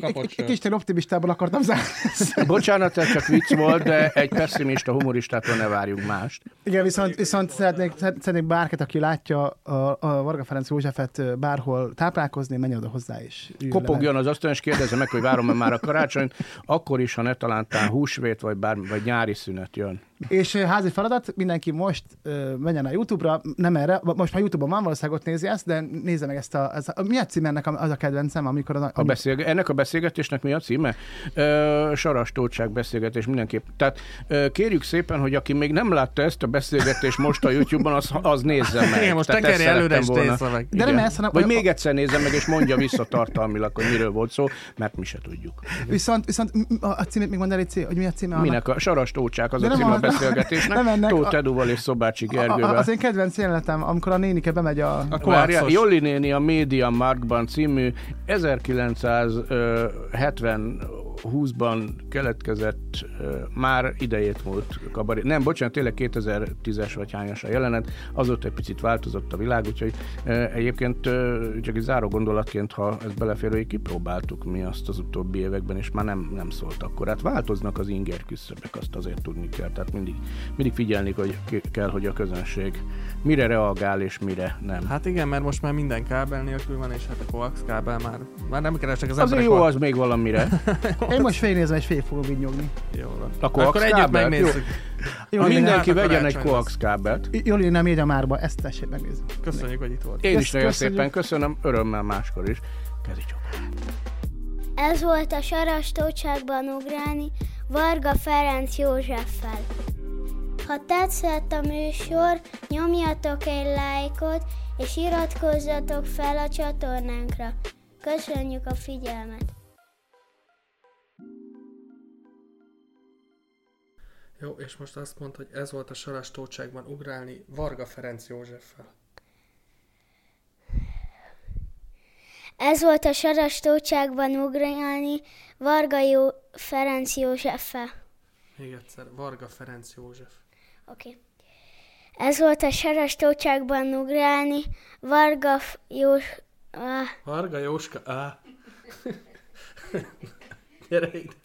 kapott Egy kicsit optimistából akartam zárni. <laughs> Bocsánat, ez csak vicc volt, de egy pessimista humoristától ne várjunk mást. Igen, viszont, viszont szeretnék, szeretnék bárkit, aki látja a, a Varga Ferenc Józsefet bárhol táplálkozni, menjen oda hozzá is. Kopogjon az asztalon, és kérdezze meg, hogy várom-e már a karácsonyt, akkor is, ha ne talántán húsvét, vagy, bármi, vagy nyári szünet jön. És házi feladat, mindenki most ö, menjen a YouTube-ra, nem erre, most már YouTube-on van, valószínűleg ott nézi ezt, de nézze meg ezt a, ez a mi a cím ennek a- az a kedvencem, amikor a, A beszélge- ennek a beszélgetésnek mi a címe? Ö, sarastótság beszélgetés mindenképp. Tehát ö, kérjük szépen, hogy aki még nem látta ezt a beszélgetést most a YouTube-on, az, az nézze meg. Igen, most ezt előre, és nézze meg. De nem ez, hanem- Vagy még egyszer nézze meg, és mondja vissza tartalmilag, hogy miről volt szó, mert mi se tudjuk. Viszont, viszont a, címét még mondd el, hogy mi a címe annak? Minek a sarastócsák az De a címe a beszélgetésnek. nem ennek, Tóth Eduval és Szobácsi Gergővel. az én kedvenc jelenetem, amikor a nénike bemegy a... A Várja. Jolli néni a Média Markban című 1970 20-ban keletkezett, már idejét múlt kabaré. Nem, bocsánat, tényleg 2010-es vagy hányas a jelenet, azóta egy picit változott a világ, úgyhogy egyébként csak egy záró gondolatként, ha ez belefér, hogy kipróbáltuk mi azt az utóbbi években, és már nem, nem szólt akkor. Hát változnak az inger küszöbek, azt azért tudni kell. Tehát mindig, mindig figyelni hogy kell, hogy a közönség mire reagál és mire nem. Hát igen, mert most már minden kábel nélkül van, és hát a coax kábel már, már nem keresnek az Azért jó hol- az még valamire. <laughs> Én most végignézem, és végig fogom így nyugni. Jó van. A Akkor együtt megnézzük. Jó, Ha mindenki... vegyen egy coax kábelt. Jól nem írja márba, ezt tessék megnézni. Köszönjük, hogy itt volt. Én is nagyon szépen köszönöm, örömmel máskor is. Kezi. Ez volt a Sarastócságban ugrálni Varga Ferenc Józseffel. Ha tetszett a műsor, nyomjatok egy lájkot, és iratkozzatok fel a csatornánkra. Köszönjük a figyelmet! Jó, és most azt mondta, hogy ez volt a sarastócságban ugrálni Varga Ferenc Józseffel. Ez volt a Sarastócságban ugrálni Varga Jó Ferenc Józseffel. Még egyszer, Varga Ferenc József. Oké. Okay. Ez volt a Sarastócságban ugrálni Varga F- Jós... Ah. Varga Jóska, á. <laughs> Gyere ide.